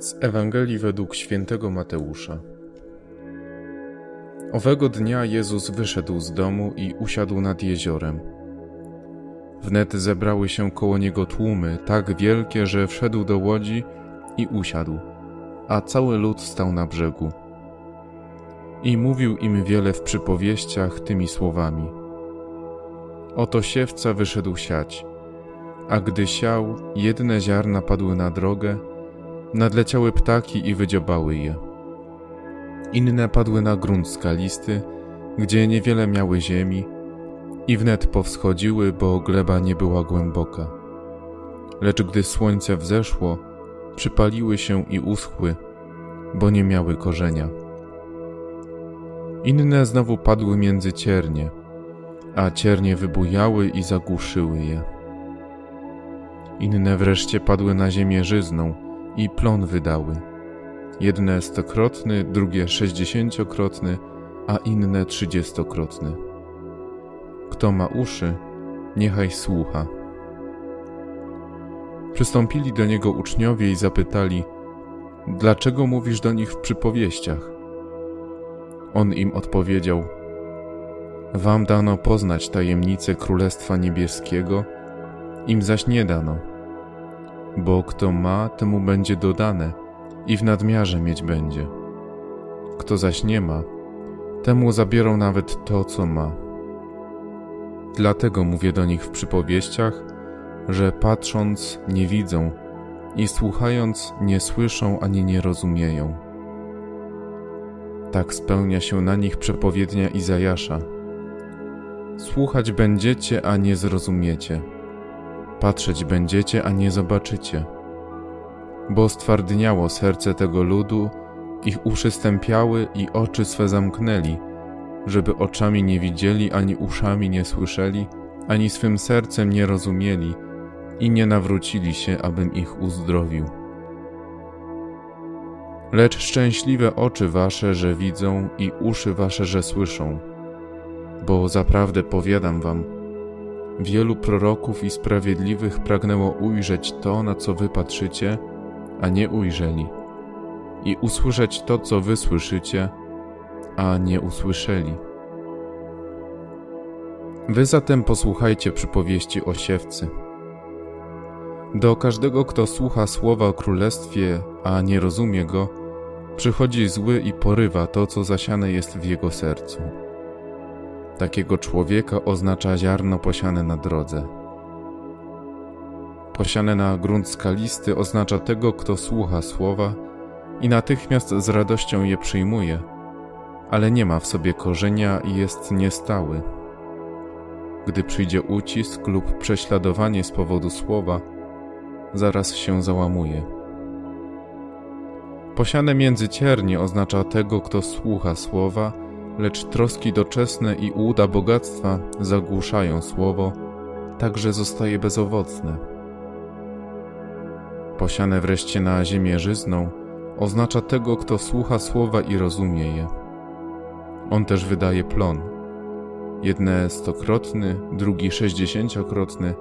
Z Ewangelii według świętego Mateusza. Owego dnia Jezus wyszedł z domu i usiadł nad jeziorem. Wnet zebrały się koło niego tłumy, tak wielkie, że wszedł do łodzi i usiadł, a cały lud stał na brzegu. I mówił im wiele w przypowieściach tymi słowami. Oto siewca wyszedł siać, a gdy siał, jedne ziarna padły na drogę, Nadleciały ptaki i wydziobały je. Inne padły na grunt skalisty, gdzie niewiele miały ziemi, i wnet powschodziły, bo gleba nie była głęboka. Lecz gdy słońce wzeszło, przypaliły się i uschły, bo nie miały korzenia. Inne znowu padły między ciernie, a ciernie wybujały i zagłuszyły je. Inne wreszcie padły na ziemię żyzną, i plon wydały. Jedne stokrotny, drugie sześćdziesięciokrotny, a inne trzydziestokrotny. Kto ma uszy, niechaj słucha. Przystąpili do niego uczniowie i zapytali: Dlaczego mówisz do nich w przypowieściach? On im odpowiedział: Wam dano poznać tajemnicę Królestwa Niebieskiego, im zaś nie dano bo kto ma, temu będzie dodane i w nadmiarze mieć będzie. Kto zaś nie ma, temu zabierą nawet to, co ma. Dlatego mówię do nich w przypowieściach, że patrząc nie widzą i słuchając nie słyszą ani nie rozumieją. Tak spełnia się na nich przepowiednia Izajasza. Słuchać będziecie, a nie zrozumiecie Patrzeć będziecie, a nie zobaczycie. Bo stwardniało serce tego ludu, ich uszy stępiały i oczy swe zamknęli, żeby oczami nie widzieli, ani uszami nie słyszeli, ani swym sercem nie rozumieli i nie nawrócili się, abym ich uzdrowił. Lecz szczęśliwe oczy wasze, że widzą, i uszy wasze, że słyszą. Bo zaprawdę powiadam wam, Wielu proroków i sprawiedliwych pragnęło ujrzeć to, na co wy patrzycie, a nie ujrzeli, i usłyszeć to, co wy słyszycie, a nie usłyszeli. Wy zatem posłuchajcie przypowieści o siewcy. Do każdego, kto słucha słowa o królestwie, a nie rozumie go, przychodzi zły i porywa to, co zasiane jest w jego sercu. Takiego człowieka oznacza ziarno posiane na drodze. Posiane na grunt skalisty oznacza tego, kto słucha słowa i natychmiast z radością je przyjmuje, ale nie ma w sobie korzenia i jest niestały. Gdy przyjdzie ucisk lub prześladowanie z powodu słowa, zaraz się załamuje. Posiane między ciernie oznacza tego, kto słucha słowa lecz troski doczesne i ułuda bogactwa zagłuszają słowo, tak że zostaje bezowocne. Posiane wreszcie na ziemię żyzną oznacza tego, kto słucha słowa i rozumie je. On też wydaje plon. Jedne stokrotny, drugi sześćdziesięciokrotny,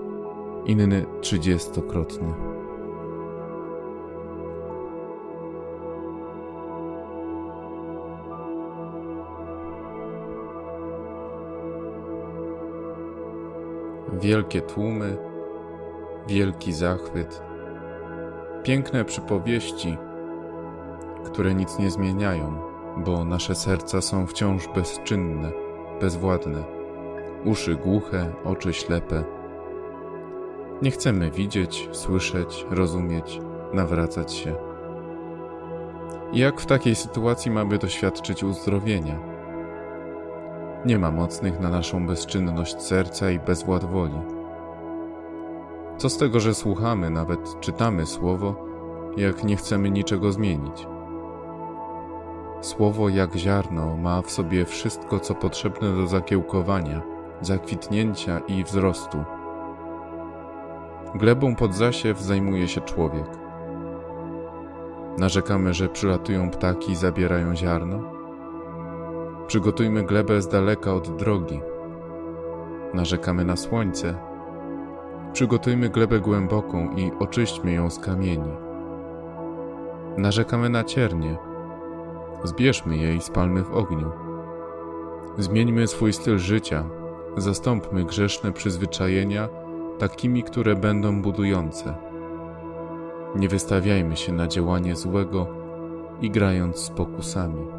inny trzydziestokrotny. Wielkie tłumy, wielki zachwyt, piękne przypowieści, które nic nie zmieniają, bo nasze serca są wciąż bezczynne, bezwładne, uszy głuche, oczy ślepe. Nie chcemy widzieć, słyszeć, rozumieć, nawracać się. Jak w takiej sytuacji mamy doświadczyć uzdrowienia? Nie ma mocnych na naszą bezczynność serca i bezwład woli. Co z tego, że słuchamy, nawet czytamy słowo, jak nie chcemy niczego zmienić? Słowo jak ziarno ma w sobie wszystko, co potrzebne do zakiełkowania, zakwitnięcia i wzrostu. Glebą pod zasiew zajmuje się człowiek. Narzekamy, że przylatują ptaki i zabierają ziarno? Przygotujmy glebę z daleka od drogi. Narzekamy na słońce. Przygotujmy glebę głęboką i oczyśćmy ją z kamieni. Narzekamy na ciernie. Zbierzmy je i spalmy w ogniu. Zmieńmy swój styl życia, zastąpmy grzeszne przyzwyczajenia takimi, które będą budujące. Nie wystawiajmy się na działanie złego, igrając z pokusami.